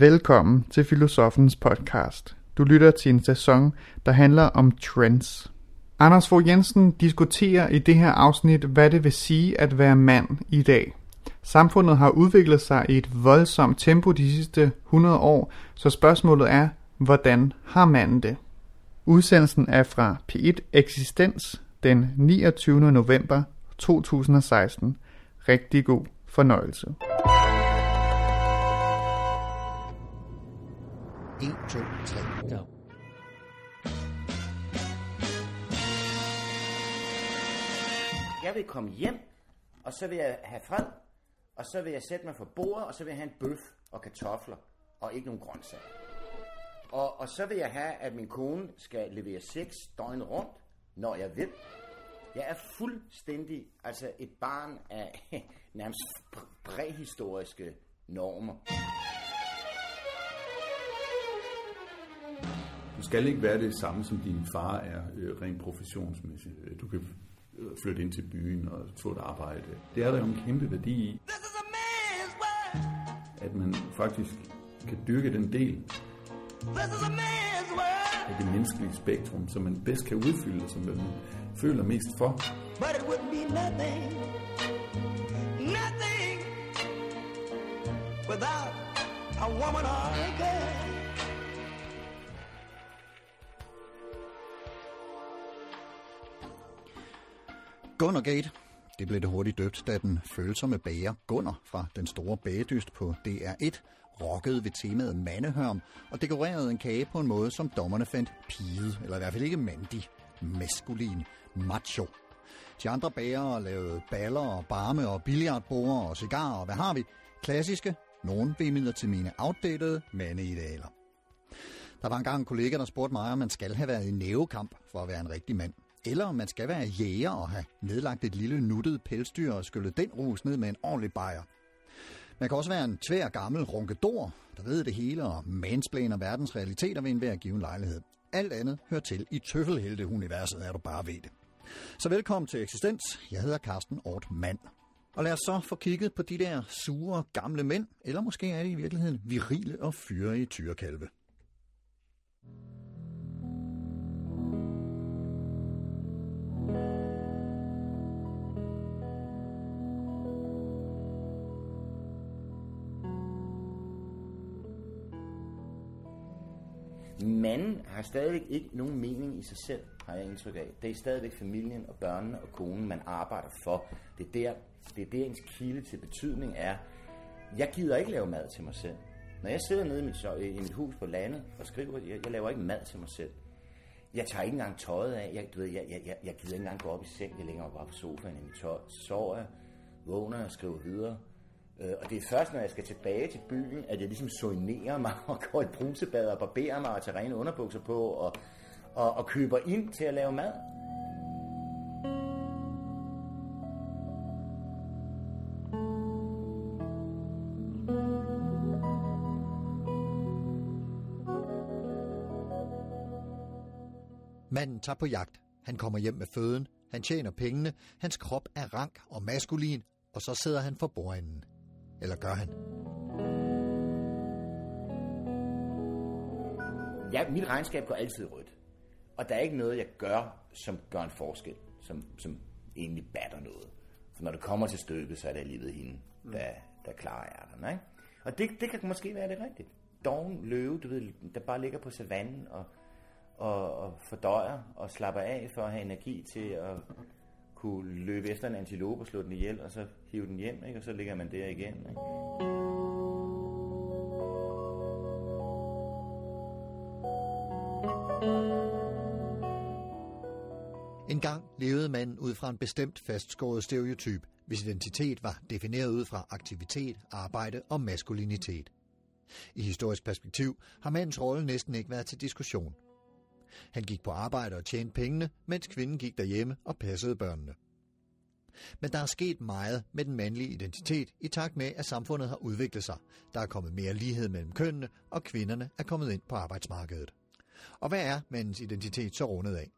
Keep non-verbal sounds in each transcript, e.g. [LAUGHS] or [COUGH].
Velkommen til Filosofens podcast. Du lytter til en sæson, der handler om trends. Anders Fogh Jensen diskuterer i det her afsnit, hvad det vil sige at være mand i dag. Samfundet har udviklet sig i et voldsomt tempo de sidste 100 år, så spørgsmålet er, hvordan har manden det? Udsendelsen er fra P1 Eksistens den 29. november 2016. Rigtig god fornøjelse. 1, 2, 3. Go. Jeg vil komme hjem, og så vil jeg have fred, og så vil jeg sætte mig for bordet, og så vil jeg have en bøf og kartofler, og ikke nogen grøntsager. Og, og så vil jeg have, at min kone skal levere sex døgnet rundt, når jeg vil. Jeg er fuldstændig altså et barn af [LAUGHS] nærmest præhistoriske normer. Du skal ikke være det samme, som din far er øh, rent professionsmæssigt. Du kan øh, flytte ind til byen og få et arbejde. Det er der jo en kæmpe værdi i, at man faktisk kan dyrke den del af det menneskelige spektrum, som man bedst kan udfylde, som man føler mest for. But it would be nothing, nothing without a woman or a girl. Gunnergate. Det blev det hurtigt døbt, da den følsomme bager Gunner fra Den Store Bagedyst på DR1 rockede ved temaet mandehørm og dekorerede en kage på en måde, som dommerne fandt pide, eller i hvert fald ikke mandig, maskulin, macho. De andre bagere lavede baller og barme og billiardbord og cigarer og hvad har vi? Klassiske, nogen vil til mine outdated mandeidealer. Der var engang en kollega, der spurgte mig, om man skal have været i nævekamp for at være en rigtig mand. Eller om man skal være jæger og have nedlagt et lille nuttet pelsdyr og skyllet den rus ned med en ordentlig bajer. Man kan også være en tvær gammel runkedor, der ved det hele og mansplaner verdens realiteter ved enhver given lejlighed. Alt andet hører til i tøffelhelte-universet, er du bare ved det. Så velkommen til Eksistens. Jeg hedder Carsten Ort Mand. Og lad os så få kigget på de der sure gamle mænd, eller måske er de i virkeligheden virile og fyrige tyrekalve. Manden har stadigvæk ikke nogen mening i sig selv, har jeg indtryk af. Det er stadigvæk familien og børnene og konen, man arbejder for. Det er der, det er der ens kilde til betydning er. Jeg gider ikke lave mad til mig selv. Når jeg sidder nede i mit, i mit hus på landet og skriver, jeg, jeg laver ikke mad til mig selv. Jeg tager ikke engang tøjet af. Jeg, du ved, jeg, jeg, jeg, jeg gider ikke engang gå op i seng. Jeg lægger mig bare på sofaen i mit tøj. Så sover jeg, vågner og skriver videre. Øh, Og det er først, når jeg skal tilbage til byen, at jeg ligesom soignerer mig [LAUGHS] og går i brusebad og barberer mig og tager rene underbukser på og, og, og køber ind til at lave mad. Manden tager på jagt. Han kommer hjem med føden. Han tjener pengene. Hans krop er rank og maskulin. Og så sidder han for bordenden. Eller gør han? Ja, mit regnskab går altid rødt. Og der er ikke noget, jeg gør, som gør en forskel, som, som egentlig batter noget. For når det kommer til stykket, så er det alligevel hende, der, der klarer ærterne. Ikke? Og det, det kan måske være det rigtigt. Dogen løve, du ved, der bare ligger på savannen og, og, og fordøjer og slapper af for at have energi til at kunne løbe efter en antilope og slå den ihjel, og så hive den hjem, ikke? og så ligger man der igen. Ikke? En gang levede manden ud fra en bestemt fastskåret stereotyp, hvis identitet var defineret ud fra aktivitet, arbejde og maskulinitet. I historisk perspektiv har mandens rolle næsten ikke været til diskussion. Han gik på arbejde og tjente pengene, mens kvinden gik derhjemme og passede børnene. Men der er sket meget med den mandlige identitet i takt med, at samfundet har udviklet sig. Der er kommet mere lighed mellem kønnene, og kvinderne er kommet ind på arbejdsmarkedet. Og hvad er mandens identitet så rundet af?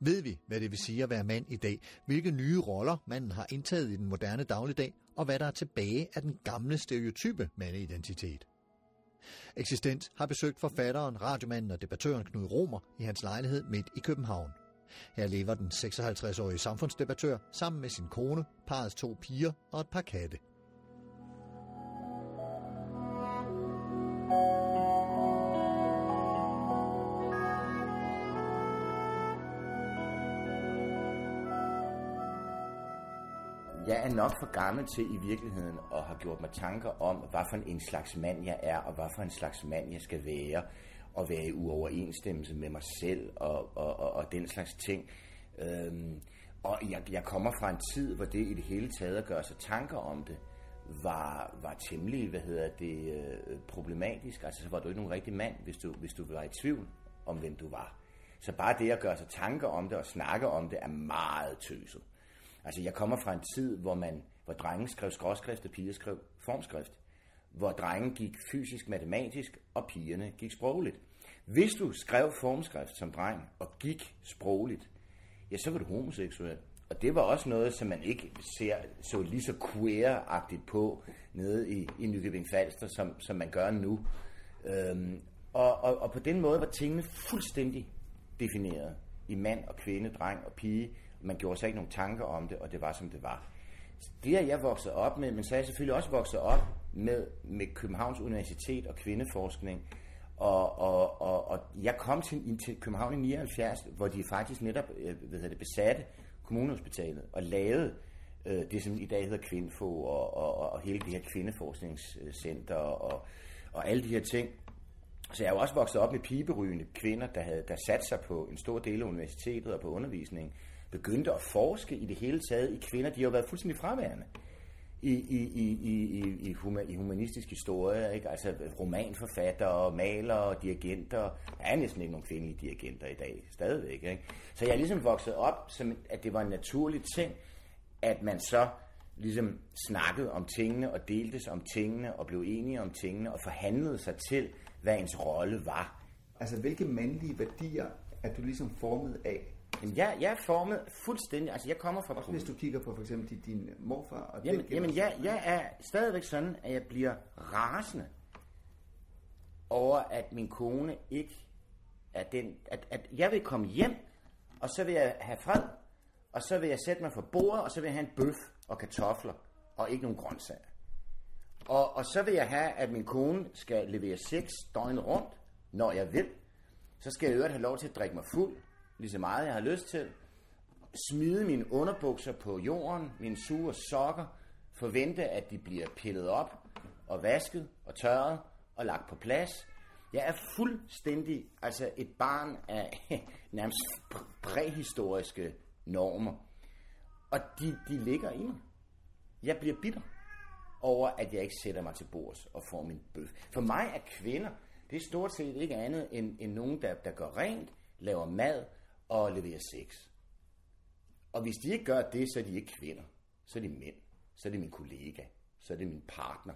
Ved vi, hvad det vil sige at være mand i dag? Hvilke nye roller manden har indtaget i den moderne dagligdag? Og hvad der er tilbage af den gamle stereotype mandeidentitet? Eksistens har besøgt forfatteren, radiomanden og debattøren Knud Romer i hans lejlighed midt i København. Her lever den 56-årige samfundsdebattør sammen med sin kone, parets to piger og et par katte. Jeg er nok for gammel til i virkeligheden at have gjort mig tanker om, hvad for en slags mand jeg er, og hvad for en slags mand jeg skal være, og være i uoverensstemmelse med mig selv, og, og, og, og den slags ting. Øhm, og jeg, jeg kommer fra en tid, hvor det i det hele taget at gøre sig tanker om det, var, var temmelig, hvad hedder det, øh, problematisk. Altså, så var du ikke nogen rigtig mand, hvis du, hvis du var i tvivl om, hvem du var. Så bare det at gøre sig tanker om det og snakke om det, er meget tøset. Altså, jeg kommer fra en tid, hvor man, hvor drenge skrev skråskrift, og piger skrev formskrift. Hvor drengen gik fysisk matematisk, og pigerne gik sprogligt. Hvis du skrev formskrift som dreng, og gik sprogligt, ja, så var du homoseksuel. Og det var også noget, som man ikke ser så lige så queer-agtigt på nede i, i Nykøbing Falster, som, som man gør nu. Øhm, og, og, og på den måde var tingene fuldstændig defineret i mand og kvinde, dreng og pige. Man gjorde sig ikke nogen tanker om det, og det var som det var. Det er jeg vokset op med, men så er jeg selvfølgelig også vokset op med, med Københavns Universitet og kvindeforskning. Og, og, og, og jeg kom til, til København i 79, hvor de faktisk netop øh, hvad hedder det, besatte kommunehospitalet og lavede øh, det, som i dag hedder Kvindfo og, og, og hele det her kvindeforskningscenter og, og alle de her ting. Så jeg er jo også vokset op med piberygende kvinder, der havde der sat sig på en stor del af universitetet og på undervisningen, begyndte at forske i det hele taget i kvinder. De har jo været fuldstændig fraværende i, i, i, i, i, i humanistisk historie, ikke? altså romanforfattere, malere, dirigenter. Der er næsten ikke nogen kvindelige dirigenter i dag, stadigvæk. Ikke? Så jeg er ligesom vokset op, som at det var en naturlig ting, at man så ligesom snakkede om tingene og deltes om tingene og blev enige om tingene og forhandlede sig til, hvad ens rolle var. Altså, hvilke mandlige værdier er du ligesom formet af? Jamen, jeg, jeg er formet fuldstændig, altså jeg kommer fra... Også hvis du kigger på for eksempel din, din morfar og Jamen, den jamen jeg, jeg er stadigvæk sådan, at jeg bliver rasende over, at min kone ikke er den... At, at jeg vil komme hjem, og så vil jeg have fred, og så vil jeg sætte mig for bordet, og så vil jeg have en bøf og kartofler, og ikke nogen grøntsager. Og, og så vil jeg have, at min kone skal levere sex døgnet rundt, når jeg vil. Så skal jeg i øvrigt have lov til at drikke mig fuld, lige så meget jeg har lyst til. Smide mine underbukser på jorden, mine sure sokker, forvente, at de bliver pillet op og vasket og tørret og lagt på plads. Jeg er fuldstændig altså et barn af [LAUGHS] nærmest præhistoriske normer. Og de, de ligger i mig. Jeg bliver bitter over, at jeg ikke sætter mig til bords og får min bøf. For mig er kvinder, det er stort set ikke andet end, end nogen, der, der gør rent, laver mad og leverer sex. Og hvis de ikke gør det, så er de ikke kvinder. Så er de mænd. Så er det min kollega. Så er det min partner.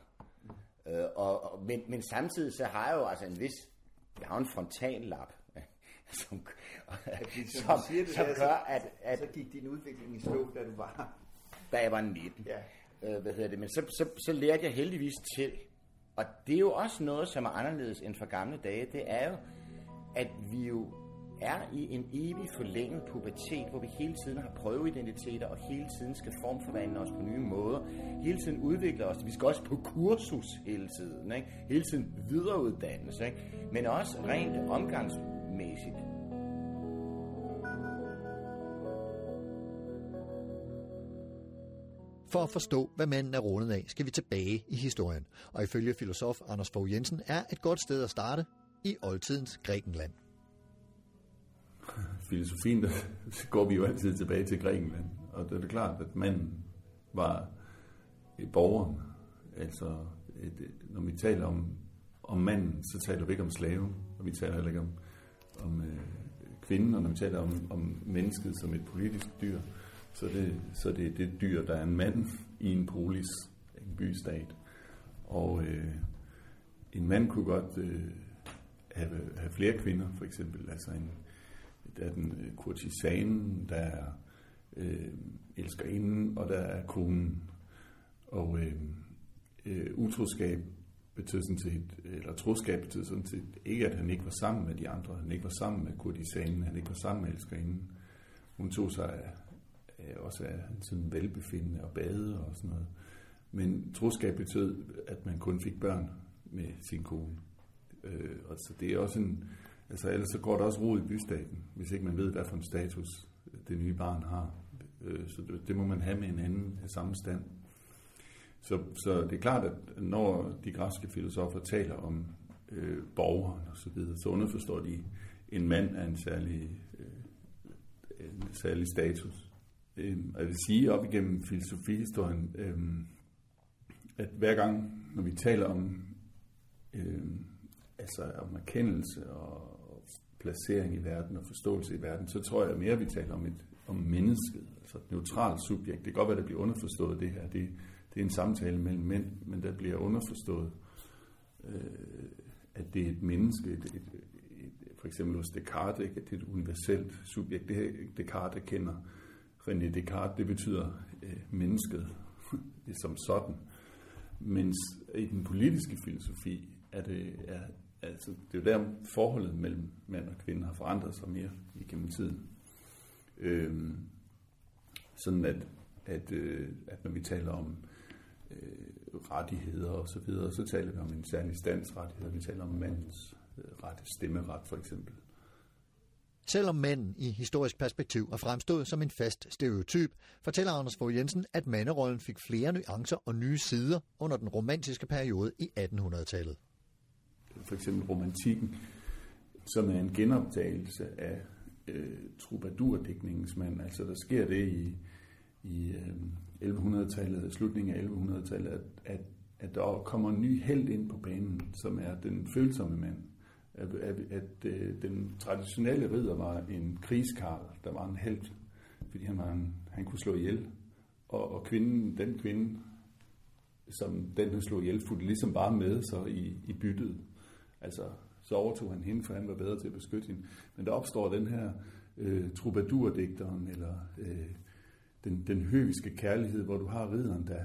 Øh, og, og, men, men samtidig så har jeg jo altså en vis... Jeg har en frontallap, [LAUGHS] som, som, siger det, som der, gør, at, at Så gik din udvikling i stå, da du var... da jeg var 19. Ja. Øh, hvad hedder det? Men så, så, så lærte jeg heldigvis til. Og det er jo også noget, som er anderledes end for gamle dage. Det er jo, at vi jo er i en evig forlænget pubertet, hvor vi hele tiden har prøveidentiteter, og hele tiden skal formforvandle os på nye måder. Hele tiden udvikle os. Vi skal også på kursus hele tiden. Ikke? Hele tiden videreuddannes. Ikke? Men også rent omgangsmæssigt. For at forstå, hvad manden er rundet af, skal vi tilbage i historien. Og ifølge filosof Anders Fogh Jensen er et godt sted at starte i oldtidens Grækenland filosofien, der [LAUGHS] går vi jo altid tilbage til Grækenland. Og det er klart, at manden var borgeren. Altså, et, når vi taler om, om manden, så taler vi ikke om slaven, og vi taler heller ikke om, om øh, kvinden, og når vi taler om, om mennesket som et politisk dyr, så er det, så er det det dyr, der er en mand i en polis, en bystat. Og øh, en mand kunne godt øh, have, have flere kvinder, for eksempel. Altså en, der er den øh, kurtisanen, der er øh, elskerinden, og der er konen. Og øh, øh, utroskab betød sådan set, eller troskab betød sådan set ikke, at han ikke var sammen med de andre, han ikke var sammen med kurtisanen, han ikke var sammen med elskerinden. Hun tog sig af, af, også af sådan velbefindende og bade og sådan noget. Men troskab betød, at man kun fik børn med sin kone. Øh, og så det er også en, altså ellers så går der også rod i bystaten, hvis ikke man ved, hvad for en status øh, det nye barn har. Øh, så det, må man have med en anden af samme stand. Så, så det er klart, at når de græske filosofer taler om øh, borgeren og så videre, så underforstår de en mand af en særlig, øh, en særlig status. Øh, og jeg vil sige op igennem filosofihistorien, øh, at hver gang, når vi taler om, øh, altså om erkendelse og placering i verden og forståelse i verden, så tror jeg mere, at vi taler om, et, om mennesket, altså et neutralt subjekt. Det kan godt være, at det bliver underforstået det her. Det, det er en samtale mellem mænd, men der bliver underforstået, øh, at det er et menneske, et, et, et, for eksempel hos Descartes, ikke? at det er et universelt subjekt. Det her Descartes kender, René Descartes, det betyder øh, mennesket [LAUGHS] som sådan. Mens i den politiske filosofi er det, er, altså, det er jo der forholdet mellem mand og kvinde har forandret sig mere igennem tiden. Øhm, sådan at, at, øh, at når vi taler om øh, rettigheder og så videre, så taler vi om en særlig standsrettighed. Vi taler om mandens øh, ret, stemmeret for eksempel. Selvom mænd i historisk perspektiv er fremstået som en fast stereotyp, fortæller Anders Fogh Jensen, at manderollen fik flere nuancer og nye sider under den romantiske periode i 1800-tallet. For eksempel romantikken, som er en genoptagelse af øh, troubadourdækningens mand. Altså der sker det i, i øh, 1100-tallet, slutningen af 1100-tallet, at, at, at der kommer en ny held ind på banen, som er den følsomme mand at, at, at øh, den traditionelle ridder var en krigskarl, der var en held, fordi han, var en, han kunne slå ihjel. Og, og kvinden, den kvinde, som den han slog ihjel, fulgte ligesom bare med så i, i byttet. Altså, så overtog han hende, for han var bedre til at beskytte hende. Men der opstår den her øh, troubadourdigteren, eller øh, den, den høviske kærlighed, hvor du har ridderen, der,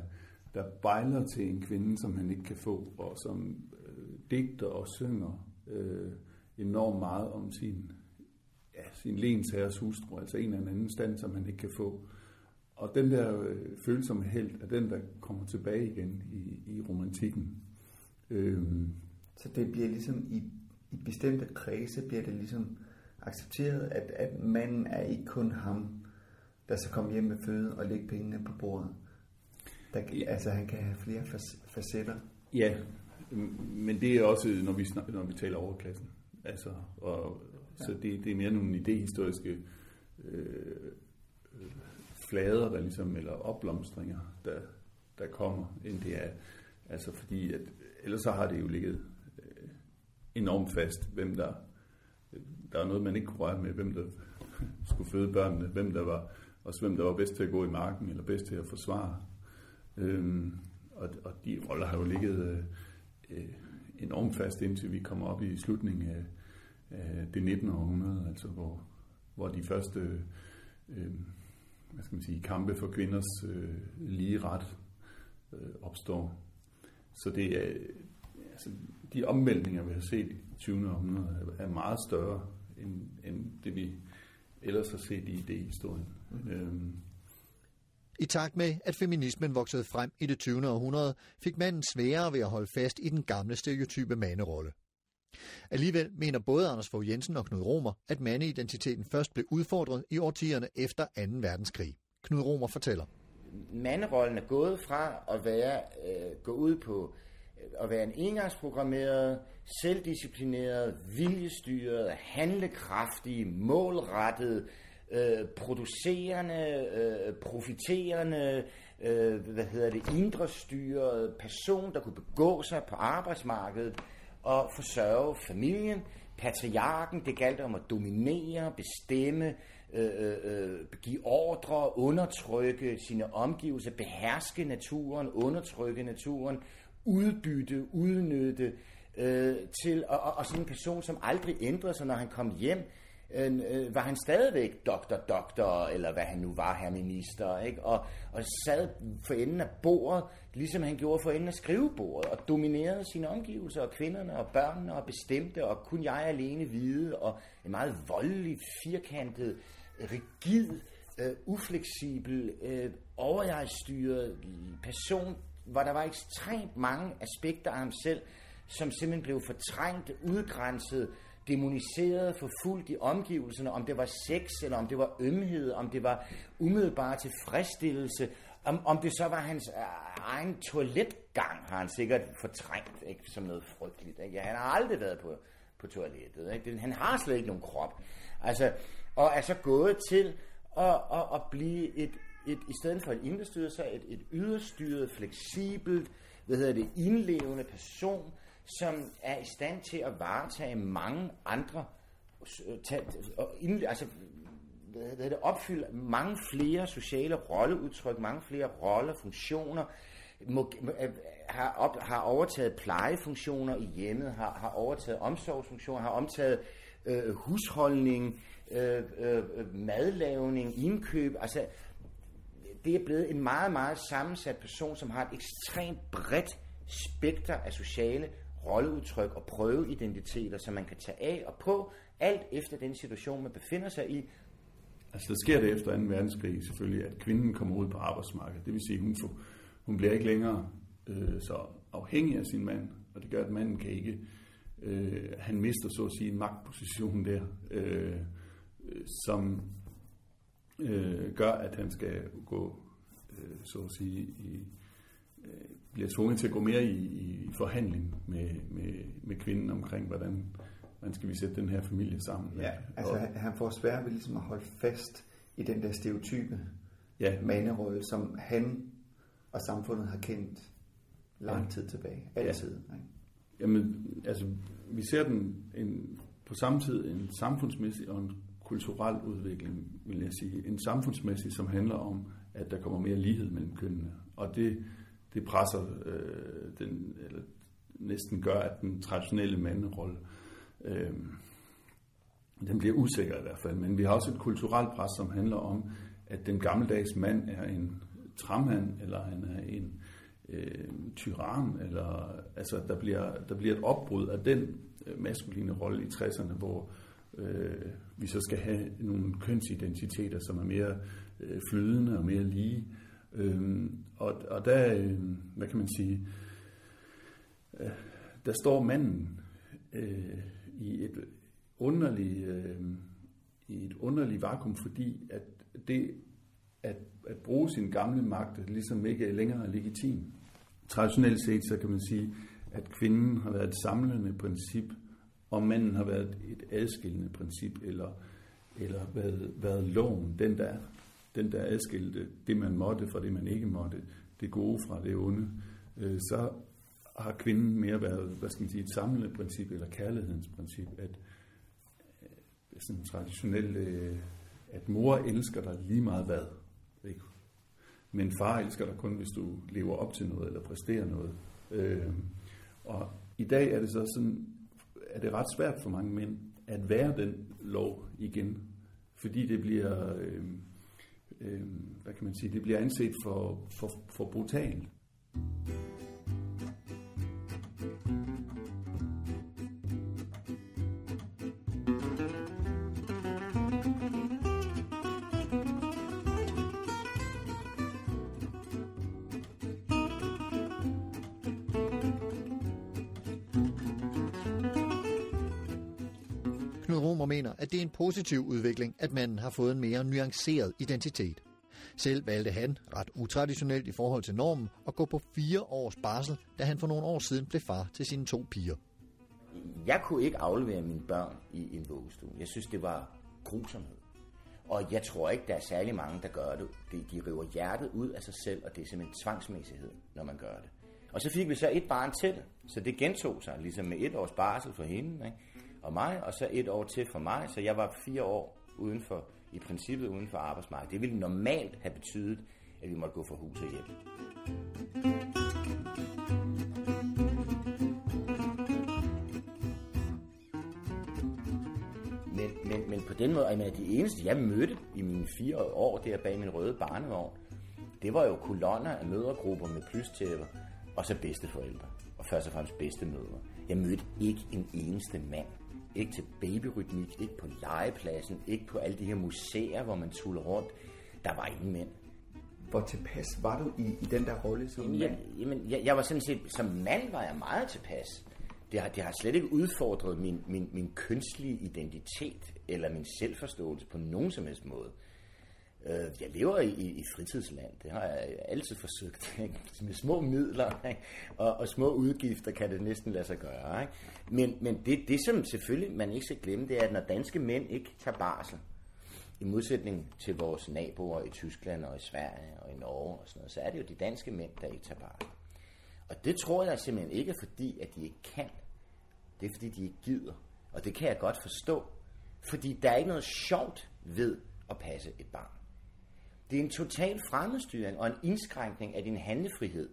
der bejler til en kvinde, som han ikke kan få, og som øh, digter og synger øh, enormt meget om sin, ja, sin lensherres hustru, altså en eller anden stand, som han ikke kan få. Og den der øh, følsomme held er den, der kommer tilbage igen i, i romantikken. Øh, så det bliver ligesom i, i bestemte kredse, bliver det ligesom accepteret, at, at manden er ikke kun ham, der skal komme hjem med føde og lægge pengene på bordet. Der, altså han kan have flere facetter. Ja, men det er også, når vi, snakker, når vi taler overklassen. Altså, og, ja. Så det, det er mere nogle idehistoriske øh, flader, der ligesom, eller opblomstringer, der, der kommer, end det er. Altså fordi, at, ellers så har det jo ligget enormt fast, hvem der, der var noget, man ikke kunne røre med, hvem der skulle føde børnene, hvem der var, også hvem der var bedst til at gå i marken, eller bedst til at forsvare. Øhm, og, og de roller har jo ligget øh, enormt fast, indtil vi kommer op i slutningen af, af det 19. århundrede, altså hvor, hvor de første øh, hvad skal man sige, kampe for kvinders øh, lige ret øh, opstår. Så det er, altså, de omvæltninger, vi har set i 20. århundrede, er meget større end, end det, vi ellers har set i idéhistorien. Mm. Øhm, i takt med, at feminismen voksede frem i det 20. århundrede, fik manden sværere ved at holde fast i den gamle stereotype manderolle. Alligevel mener både Anders Fogh Jensen og Knud Romer, at mandeidentiteten først blev udfordret i årtierne efter 2. verdenskrig. Knud Romer fortæller. Manderollen er gået fra at være, øh, gå ud på øh, at være en engangsprogrammeret, selvdisciplineret, viljestyret, handlekraftig, målrettet, øh, producerende, øh, profiterende, øh, hvad hedder det, indre styret person, der kunne begå sig på arbejdsmarkedet og forsørge familien. Patriarken, det galt om at dominere, bestemme, øh, øh, øh give ordre, undertrykke sine omgivelser, beherske naturen, undertrykke naturen, udbytte, udnytte, øh, til, og, og, og sådan en person, som aldrig ændrede sig, når han kom hjem, øh, øh var han stadigvæk doktor, doktor, eller hvad han nu var, her minister, ikke? Og, og sad for enden af bordet, ligesom han gjorde for enden af skrivebordet, og dominerede sine omgivelser, og kvinderne, og børnene, og bestemte, og kun jeg alene vide, og en meget voldelig, firkantet, rigid, øh, ufleksibel, øh, overjegstyret person, hvor der var ekstremt mange aspekter af ham selv, som simpelthen blev fortrængt, udgrænset, demoniseret, forfulgt i omgivelserne, om det var sex, eller om det var ømhed, om det var umiddelbar tilfredsstillelse, om, om det så var hans øh, egen toiletgang, har han sikkert fortrængt ikke, som noget frygteligt. Ikke? Han har aldrig været på, på toilettet. Ikke? Han har slet ikke nogen krop. Altså, og er så gået til at, at, at blive et, et, i stedet for et indrestyret, så et, et yderstyret, fleksibelt, hvad hedder det, indlevende person, som er i stand til at varetage mange andre, øh, tage, og ind, altså, hvad hedder det, opfylde mange flere sociale rolleudtryk, mange flere roller, funktioner, må, må, øh, har, op, har overtaget plejefunktioner i hjemmet, har, har overtaget omsorgsfunktioner, har omtaget øh, husholdning, øh, øh, øh madlavning, indkøb. Altså, det er blevet en meget, meget sammensat person, som har et ekstremt bredt spekter af sociale rolleudtryk og prøveidentiteter, som man kan tage af og på, alt efter den situation, man befinder sig i. Altså, der sker det efter 2. verdenskrig selvfølgelig, at kvinden kommer ud på arbejdsmarkedet. Det vil sige, hun, får, hun bliver ikke længere øh, så afhængig af sin mand, og det gør, at manden kan ikke, øh, han mister så at sige en magtposition der, øh, øh som øh, gør, at han skal gå, øh, så at sige, i, øh, bliver tvunget til at gå mere i, i forhandling med, med, med kvinden omkring, hvordan, hvordan skal vi sætte den her familie sammen. Ja, altså og, han får svært ved ligesom at holde fast i den der stereotype ja. manderolle, som han og samfundet har kendt lang Ja. tid tilbage. Altid. Ja. Jamen, altså, vi ser den en, på samme tid en samfundsmæssig og en kulturel udvikling, vil jeg sige. En samfundsmæssig, som handler om, at der kommer mere lighed mellem kønnene. Og det, det presser øh, den, eller næsten gør, at den traditionelle manderolle, øh, den bliver usikker i hvert fald. Men vi har også et kulturelt pres, som handler om, at den gammeldags mand er en tramhand, eller han er en øh, tyran, eller altså der bliver, der bliver et opbrud af den øh, maskuline rolle i 60'erne, hvor øh, øh, vi så skal have nogle kønsidentiteter, som er mere øh, flydende og mere lige. Øh, og, og der, øh, hvad kan man sige, øh, der står manden øh, i et underligt, øh, i et underligt vakuum, fordi at det at, at bruge sin gamle magt ligesom ikke længere er legitim. Traditionelt set, så kan man sige, at kvinden har været et samlende princip, om manden har været et adskillende princip, eller, eller været, været loven, den der, den der adskilte det, man måtte fra det, man ikke måtte, det gode fra det onde. Øh, så har kvinden mere været, hvad skal man sige, et samlende princip, eller kærlighedens princip, at øh, sådan traditionelt, øh, at mor elsker dig lige meget hvad. Ikke? Men far elsker dig kun, hvis du lever op til noget, eller præsterer noget. Øh, og i dag er det så sådan, er det ret svært for mange mænd, at være den lov igen. Fordi det bliver, øh, øh, hvad kan man sige, det bliver anset for, for, for brutalt. Knud Romer mener, at det er en positiv udvikling, at manden har fået en mere nuanceret identitet. Selv valgte han, ret utraditionelt i forhold til normen, at gå på fire års barsel, da han for nogle år siden blev far til sine to piger. Jeg kunne ikke aflevere mine børn i en vuggestue. Jeg synes, det var grusomhed. Og jeg tror ikke, der er særlig mange, der gør det. De, de river hjertet ud af sig selv, og det er simpelthen tvangsmæssighed, når man gør det. Og så fik vi så et barn til, så det gentog sig, ligesom med et års barsel for hende ikke? Og mig, og så et år til for mig, så jeg var fire år uden for, i princippet uden for arbejdsmarkedet. Det ville normalt have betydet, at vi måtte gå fra hus og hjem. Men, men, men på den måde, jeg mener, de eneste, jeg mødte i mine fire år der bag min røde barnevogn, det var jo kolonner af mødergrupper med plystæpper, og så bedsteforældre, og først og fremmest bedstemødre. Jeg mødte ikke en eneste mand. Ikke til babyrytmik, ikke på legepladsen, ikke på alle de her museer, hvor man tuller rundt. Der var ingen mænd. Hvor tilpas var du i, i den der rolle som Jamen, mand? jeg, jamen, jeg, jeg var sådan set, som mand var jeg meget tilpas. Det har, det har slet ikke udfordret min, min, min kønslige identitet eller min selvforståelse på nogen som helst måde. Øh, Jeg lever i, i, i fritidsland, det har jeg altid forsøgt. [LAUGHS] Ikke? Med små midler ikke? Og, og små udgifter kan det næsten lade sig gøre. Ikke? Men, men det, det, som selvfølgelig man ikke skal glemme, det er, at når danske mænd ikke tager barsel, i modsætning til vores naboer i Tyskland og i Sverige og i Norge og sådan noget, så er det jo de danske mænd, der ikke tager barsel. Og det tror jeg simpelthen ikke er fordi, at de ikke kan. Det er fordi, de ikke gider. Og det kan jeg godt forstå. Fordi der er ikke noget sjovt ved at passe et barn. Det er en total fremmedstyring og en indskrænkning af din handlefrihed.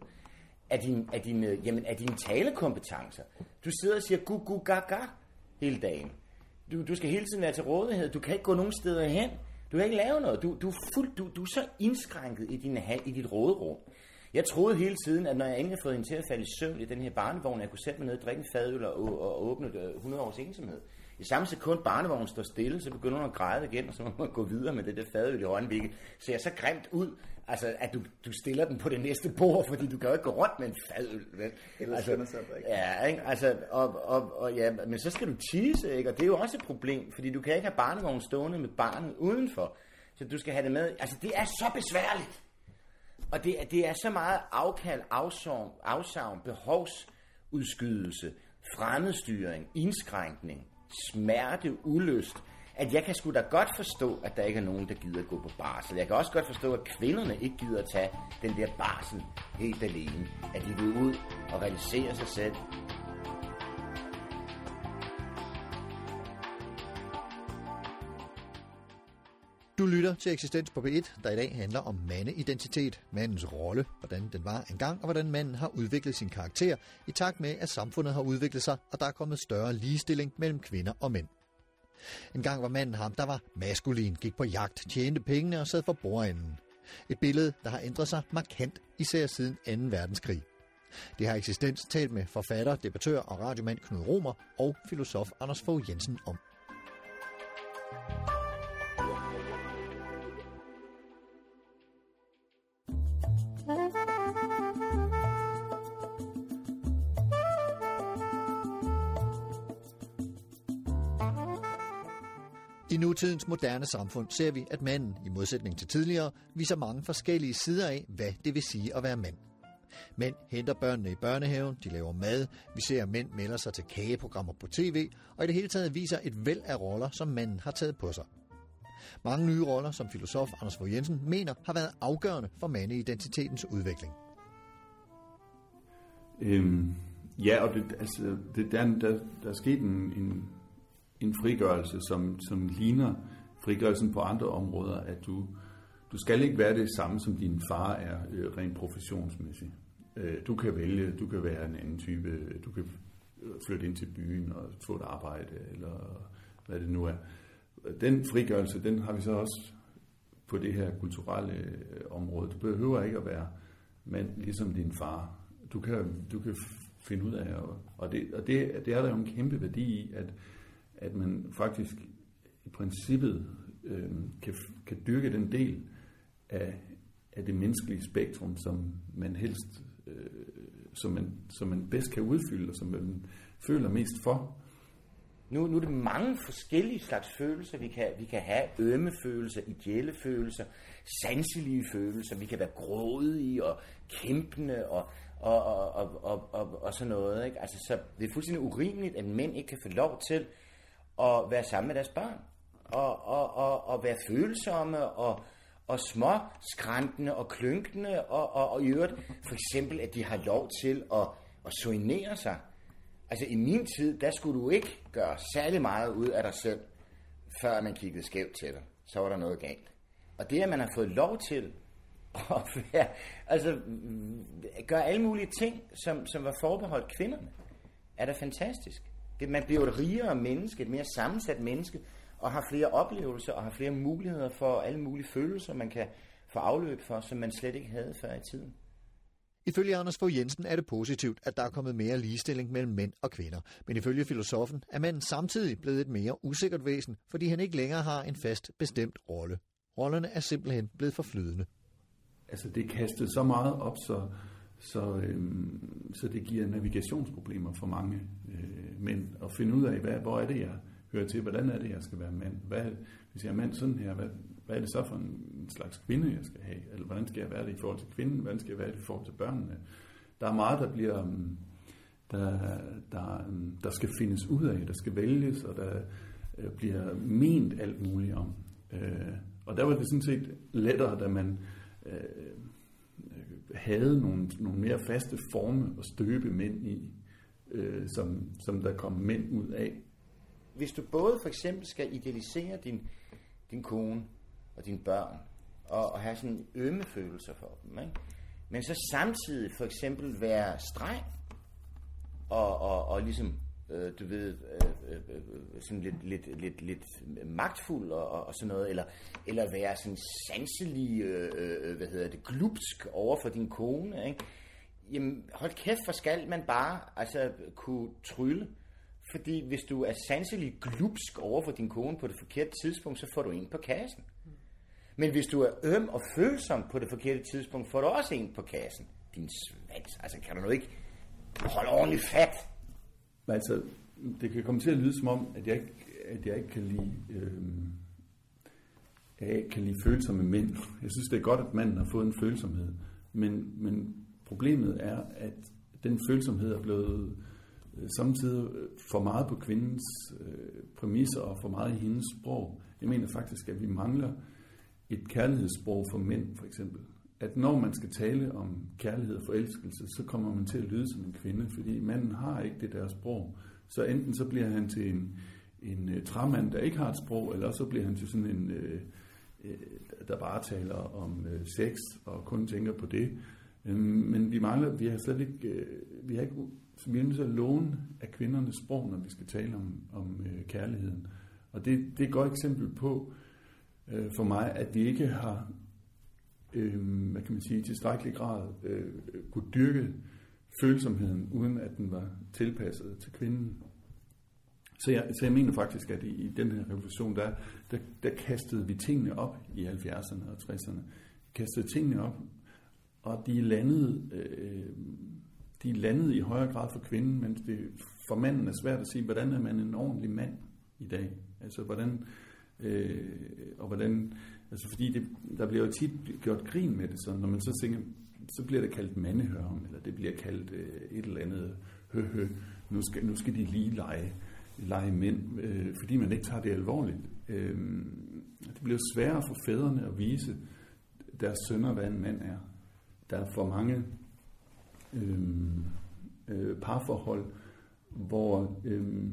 Af, din, af, din, øh, jamen, af dine talekompetencer. Du sidder og siger gu gu ga ga hele dagen. Du, du skal hele tiden være til rådighed. Du kan ikke gå nogen steder hen. Du kan ikke lave noget. Du, du, er, fuld, du, du er så indskrænket i, din, i dit råderum. Jeg troede hele tiden, at når jeg endelig havde fået hende til at falde i søvn i den her barnevogn, at jeg kunne sætte mig ned, drikke en fadøl og, og, og åbne øh, 100 års ensomhed. I samme sekund barnevognen står stille, så begynder hun at græde igen, og så må man gå videre med det der fadøl i hånden, hvilket ser så grimt ud, altså at du, du stiller den på det næste bord, fordi du kan jo ikke gå rundt med en fadøl. Vel? Ellers altså, at drikke. Ja, ikke? Altså, og, og, og, ja, men så skal du tisse, ikke? Og det er jo også et problem, fordi du kan ikke have barnevognen stående med barnet udenfor. Så du skal have det med. Altså, det er så besværligt. Og det, er- det er så meget afkald, afsavn, afsavn behovsudskydelse, fremmedstyring, indskrænkning, smerte, ulyst, at jeg kan sgu da godt forstå, at der ikke er nogen, der gider at gå på barsel. Jeg kan også godt forstå, at kvinderne ikke gider at tage den der barsel helt alene. At de vil ud og realisere sig selv. Du lytter til Eksistens på B1, der i dag handler om mandeidentitet, mandens rolle, hvordan den var engang, og hvordan manden har udviklet sin karakter, i takt med, at samfundet har udviklet sig, og der er kommet større ligestilling mellem kvinder og mænd. En gang var manden ham, der var maskulin, gik på jagt, tjente pengene og sad for bordenden. Et billede, der har ændret sig markant, især siden 2. verdenskrig. Det har eksistens talt med forfatter, debattør og radiomand Knud Romer og filosof Anders Fogh Jensen om. Nutidens moderne samfund ser vi, at manden, i modsætning til tidligere, viser mange forskellige sider af, hvad det vil sige at være mand. Mænd henter børnene i børnehaven, de laver mad, vi ser at mænd melder sig til kageprogrammer på tv, og i det hele taget viser et væld af roller, som manden har taget på sig. Mange nye roller, som filosof Anders Fogh Jensen mener, har været afgørende for mandeidentitetens udvikling. Øhm, ja, og det, altså, det, der, der, der er sket en, en, en frigørelse, som, som ligner frigørelsen på andre områder, at du, du skal ikke være det samme, som din far er øh, rent professionsmæssigt. Øh, du kan vælge, du kan være en anden type, du kan flytte ind til byen og få et arbejde, eller hvad det nu er. Den frigørelse, den har vi så også på det her kulturelle øh, område. Du behøver ikke at være mand ligesom din far. Du kan, du kan finde ud af, og, og, det, og det, det er der jo en kæmpe værdi i, at, at man faktisk i princippet øh, kan, kan dyrke den del af, af det menneskelige spektrum, som man helst, øh, som, man, som man bedst kan udfylde, og som man føler mest for. Nu, nu er det mange forskellige slags følelser, vi kan, vi kan have. Ømme følelser, ideelle følelser, sanselige følelser. Vi kan være grådige og kæmpende og, og, og, og, og, og, og sådan noget. Ikke? Altså, så det er fuldstændig urimeligt, at mænd ikke kan få lov til at være sammen med deres børn. Og, og, og, og være følsomme og, og små skræntende og klynkende. Og, og, og i øvrigt for eksempel, at de har lov til at, at soinere sig. Altså i min tid, der skulle du ikke gøre særlig meget ud af dig selv, før man kiggede skævt til dig. Så var der noget galt. Og det, at man har fået lov til at [LAUGHS] være, altså, gøre alle mulige ting, som, som var forbeholdt kvinderne, er da fantastisk. Det, man bliver et rigere menneske, et mere sammensat menneske, og har flere oplevelser og har flere muligheder for alle mulige følelser, man kan få afløb for, som man slet ikke havde før i tiden. Ifølge Anders Fogh Jensen er det positivt, at der er kommet mere ligestilling mellem mænd og kvinder. Men ifølge filosofen er manden samtidig blevet et mere usikkert væsen, fordi han ikke længere har en fast bestemt rolle. Rollerne er simpelthen blevet for flydende. Altså det er kastet så meget op, så, så, øhm, så det giver navigationsproblemer for mange øh, mænd at finde ud af, hvad, hvor er det, jeg hører til, hvordan er det, jeg skal være mand. Hvad, hvis jeg er mand sådan her, hvad, hvad er det så for en slags kvinde, jeg skal have? Eller hvordan skal jeg være det i forhold til kvinden? Hvordan skal jeg være det i forhold til børnene? Der er meget, der bliver... Øhm, der, der, øhm, der skal findes ud af, der skal vælges, og der øh, bliver ment alt muligt om. Øh, og der var det sådan set lettere, da man øh, havde nogle, nogle mere faste forme at støbe mænd i, øh, som, som der kom mænd ud af. Hvis du både for eksempel skal idealisere din, din kone og dine børn, og, og have sådan ømme følelser for dem, ikke? men så samtidig for eksempel være streng, og, og, og ligesom, øh, du ved, øh, øh, øh, sådan lidt, lidt, lidt, lidt magtfuld og, og, og sådan noget, eller, eller være sådan sanselig, øh, øh, hvad hedder det, glupsk over for din kone, ikke? Jamen, hold kæft, for skal man bare altså, kunne trylle. Fordi hvis du er sanselig glupsk over for din kone på det forkerte tidspunkt, så får du en på kassen. Men hvis du er øm og følsom på det forkerte tidspunkt, får du også en på kassen. Din svans. Altså, kan du nu ikke holde ordentligt fat? Men altså, det kan komme til at lyde som om, at jeg ikke, at jeg ikke kan lide, øh, jeg ikke kan lide følsomme mænd. Jeg synes, det er godt, at manden har fået en følsomhed. Men, men problemet er, at den følsomhed er blevet øh, samtidig øh, for meget på kvindens øh, præmisser og for meget i hendes sprog. Jeg mener faktisk, at vi mangler et kærlighedssprog for mænd, for eksempel. At når man skal tale om kærlighed og forelskelse, så kommer man til at lyde som en kvinde, fordi manden har ikke det der sprog. Så enten så bliver han til en, en uh, træmand, der ikke har et sprog, eller så bliver han til sådan en, uh, uh, der bare taler om uh, sex og kun tænker på det. Øhm, men vi mangler, vi har slet ikke, uh, vi har ikke, så vi er nødt til at låne af kvindernes sprog, når vi skal tale om, om uh, kærligheden. Og det, det er et godt eksempel på, for mig, at vi ikke har, øh, hvad kan man sige, i tilstrækkelig grad øh, kunne dyrke følsomheden, uden at den var tilpasset til kvinden. Så jeg, så jeg mener faktisk, at i, i den her revolution, der, der, der kastede vi tingene op i 70'erne og 60'erne. Kastede tingene op, og de landede, øh, de landede i højere grad for kvinden, mens det for manden er svært at sige, hvordan er man en ordentlig mand i dag? Altså, hvordan, øh, og hvordan, altså fordi det, der bliver jo tit gjort grin med det, så når man så tænker, så bliver det kaldt mandehørm, eller det bliver kaldt øh, et eller andet, hø, hø, nu skal, nu skal de lige lege, lege mænd, øh, fordi man ikke tager det alvorligt. Øh, det bliver sværere for fædrene at vise deres sønner, hvad en mand er. Der er for mange øh, øh, parforhold, hvor øh,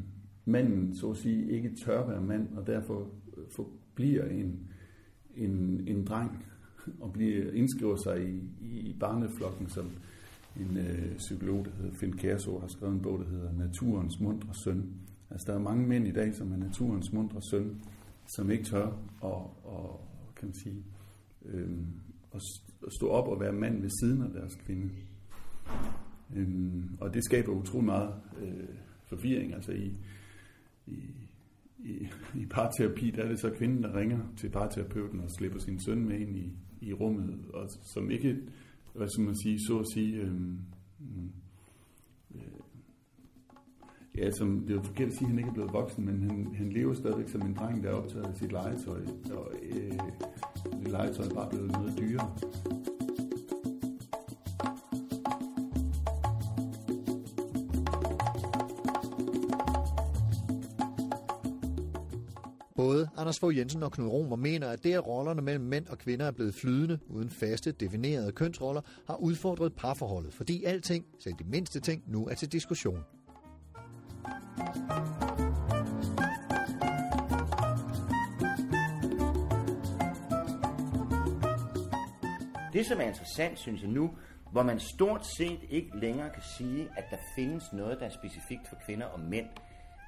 manden, så at sige, ikke tør være mand, og derfor forbliver en, en, en dreng, og blive, indskriver sig i, i barneflokken, som en øh, psykolog, der hedder Finn Kærså, har skrevet en bog, der hedder Naturens mundre søn. Altså, der er mange mænd i dag, som er naturens mundre søn, som ikke tør at, og, kan man sige, øh, at stå op og være mand ved siden af deres kvinde. Øh, og det skaber utrolig meget øh, forvirring. Altså i, i, i, i parterapi, der er det så kvinden, der ringer til parterapeuten og slipper sin søn med ind i, i rummet, og som ikke, hvad skal man sige, så at sige, øh, øh, ja, som, det er jo forkert at sige, at han ikke er blevet voksen, men han, han lever stadigvæk som en dreng, der er optaget af sit legetøj, og øh, legetøj er bare blevet noget dyrere. Både Anders Fogh Jensen og Knud Romer mener, at det, at rollerne mellem mænd og kvinder er blevet flydende, uden faste, definerede kønsroller, har udfordret parforholdet, fordi alting, selv de mindste ting, nu er til diskussion. Det, som er interessant, synes jeg nu, hvor man stort set ikke længere kan sige, at der findes noget, der er specifikt for kvinder og mænd,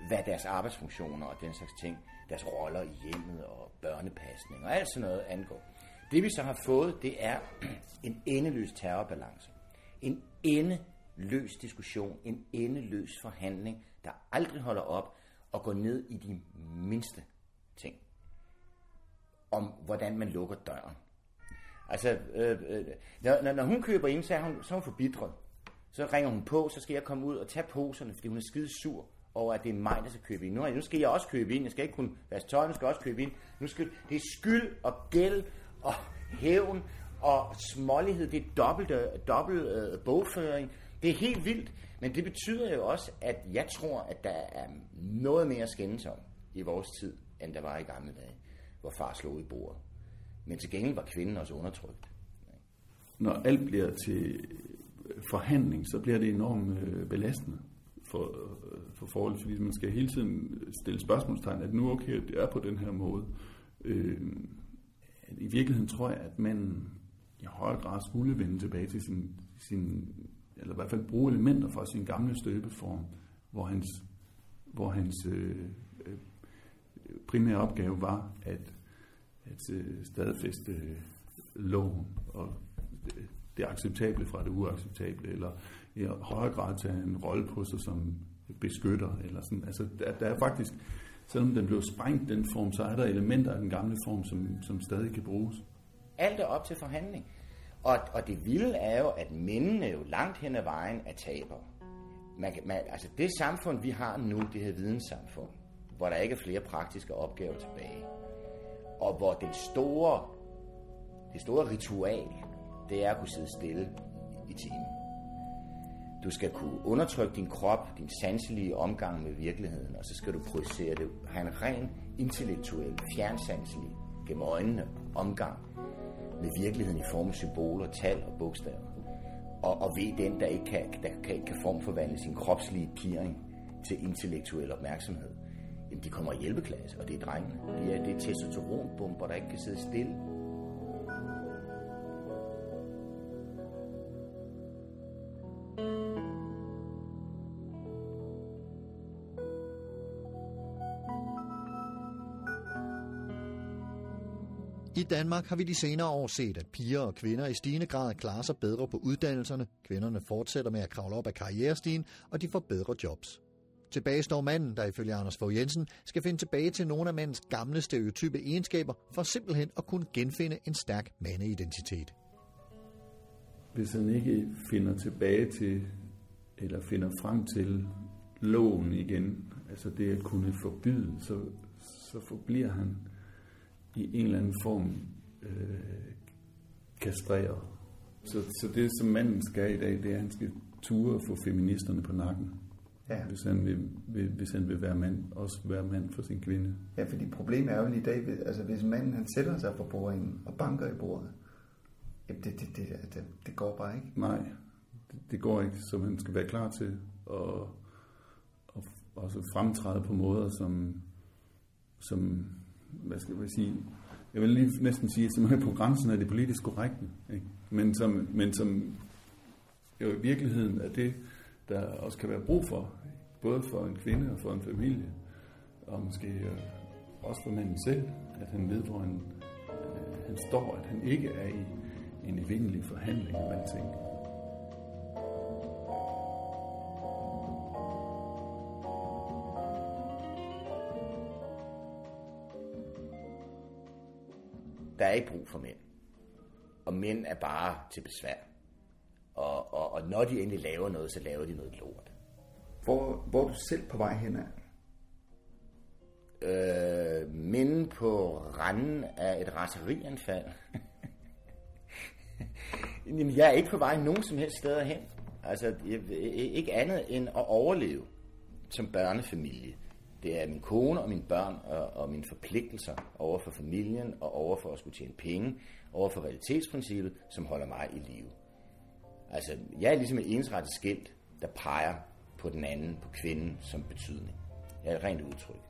hvad deres arbejdsfunktioner og den slags ting, deres roller i hjemmet og børnepasning og alt sådan noget angår. Det vi så har fået, det er [CLEARS THROAT] en endeløs terrorbalance. En endeløs diskussion, en endeløs forhandling, der aldrig holder op og går ned i de mindste ting. Om hvordan man lukker døren. Altså, øh, øh, når, når hun køber ind, så er hun, så er hun forbitret. Så ringer hun på, så skal jeg komme ud og tage poserne, fordi hun er skide sur over, at det er mig, der skal købe ind. Nu, nu skal jeg også købe ind. Jeg skal ikke kun vaske tøj, jeg skal også købe ind. Nu skal, det er skyld og gæld og hævn og smålighed. Det er dobbelt, øh, dobbelt øh, bogføring. Det er helt vildt. Men det betyder jo også, at jeg tror, at der er noget mere skændes om i vores tid, end der var i gamle dage, hvor far slog i bordet. Men til gengæld var kvinden også undertrykt. Når alt bliver til forhandling, så bliver det enormt øh, belastende for, for forholdsvis. man skal hele tiden stille spørgsmålstegn, at nu okay, det er på den her måde. Øh, I virkeligheden tror jeg, at man i højere grad skulle vende tilbage til sin, sin eller i hvert fald bruge elementer fra sin gamle støbeform, hvor hans, hvor hans øh, øh, primære opgave var at, at øh, stadfæste øh, loven og det acceptable fra det uacceptable, eller i højere grad tage en rolle på sig som beskytter. Eller sådan. Altså, der, der er faktisk, selvom den blev sprængt, den form, så er der elementer af den gamle form, som, som stadig kan bruges. Alt er op til forhandling. Og, og det vilde er jo, at mændene jo langt hen ad vejen er taber. Man, man, altså det samfund, vi har nu, det her videnssamfund, hvor der ikke er flere praktiske opgaver tilbage, og hvor den store, det store ritual, det er at kunne sidde stille i timen. Du skal kunne undertrykke din krop, din sanselige omgang med virkeligheden, og så skal du projicere det, have en ren intellektuel, fjernsanselig, gennem øjnene omgang med virkeligheden i form af symboler, tal og bogstaver. Og, og ved den, der ikke kan, der kan, kan formforvandle sin kropslige piring til intellektuel opmærksomhed, jamen de kommer i hjælpeklasse, og det er drengene. Det er, det er testosteronbomber, der ikke kan sidde stille. I Danmark har vi de senere år set, at piger og kvinder i stigende grad klarer sig bedre på uddannelserne, kvinderne fortsætter med at kravle op ad karrierestigen, og de får bedre jobs. Tilbage står manden, der ifølge Anders Fogh Jensen skal finde tilbage til nogle af mandens gamle stereotype egenskaber, for simpelthen at kunne genfinde en stærk mandeidentitet. Hvis han ikke finder tilbage til, eller finder frem til loven igen, altså det at kunne forbyde, så, så forbliver han i en eller anden form øh, kastreret. Så, så det, som manden skal i dag, det er, at han skal ture få feministerne på nakken. Ja. Hvis, han vil, vil, hvis han vil være mand, også være mand for sin kvinde. Ja, fordi problemet er jo i dag, altså hvis manden han sætter sig for bordringen og banker i bordet, jamen det, det, det, det, det går bare ikke. Nej, det, det går ikke, så man skal være klar til at, at også fremtræde på måder, som, som hvad skal jeg sige, jeg vil lige næsten sige, som er på grænsen af det politisk korrekte, ikke? Men, som, men som jo i virkeligheden er det, der også kan være brug for, både for en kvinde og for en familie, og måske øh, også for manden selv, at han ved, hvor han, øh, han står, at han ikke er i en evindelig forhandling om alting. Der er ikke brug for mænd. Og mænd er bare til besvær. Og, og, og når de endelig laver noget, så laver de noget lort. Hvor, hvor er du selv på vej hen af? Øh, mænd på randen af et raserianfald. [LAUGHS] Jamen, jeg er ikke på vej nogen som helst steder hen. Altså, jeg, ikke andet end at overleve som børnefamilie. Det er min kone og mine børn og, og mine forpligtelser over for familien og over for at skulle tjene penge, over for realitetsprincippet, som holder mig i live. Altså, jeg er ligesom et ensrettet skilt, der peger på den anden, på kvinden som betydning. Jeg er et rent udtryk.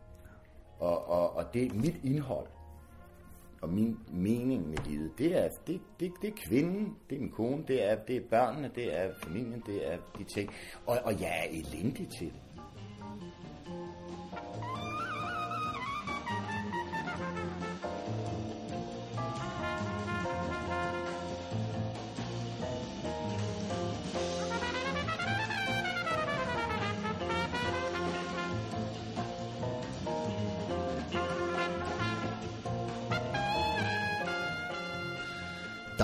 Og, og, og det er mit indhold og min mening med livet, det er, det, det, det er kvinden, det er min kone, det er, det er børnene, det er familien, det er de ting. Og, og jeg er elendig til det.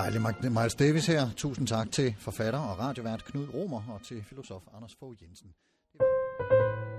Dejligt, Miles Davis her. Tusind tak til forfatter og radiovært Knud Romer og til filosof Anders Fogh Jensen. Det var...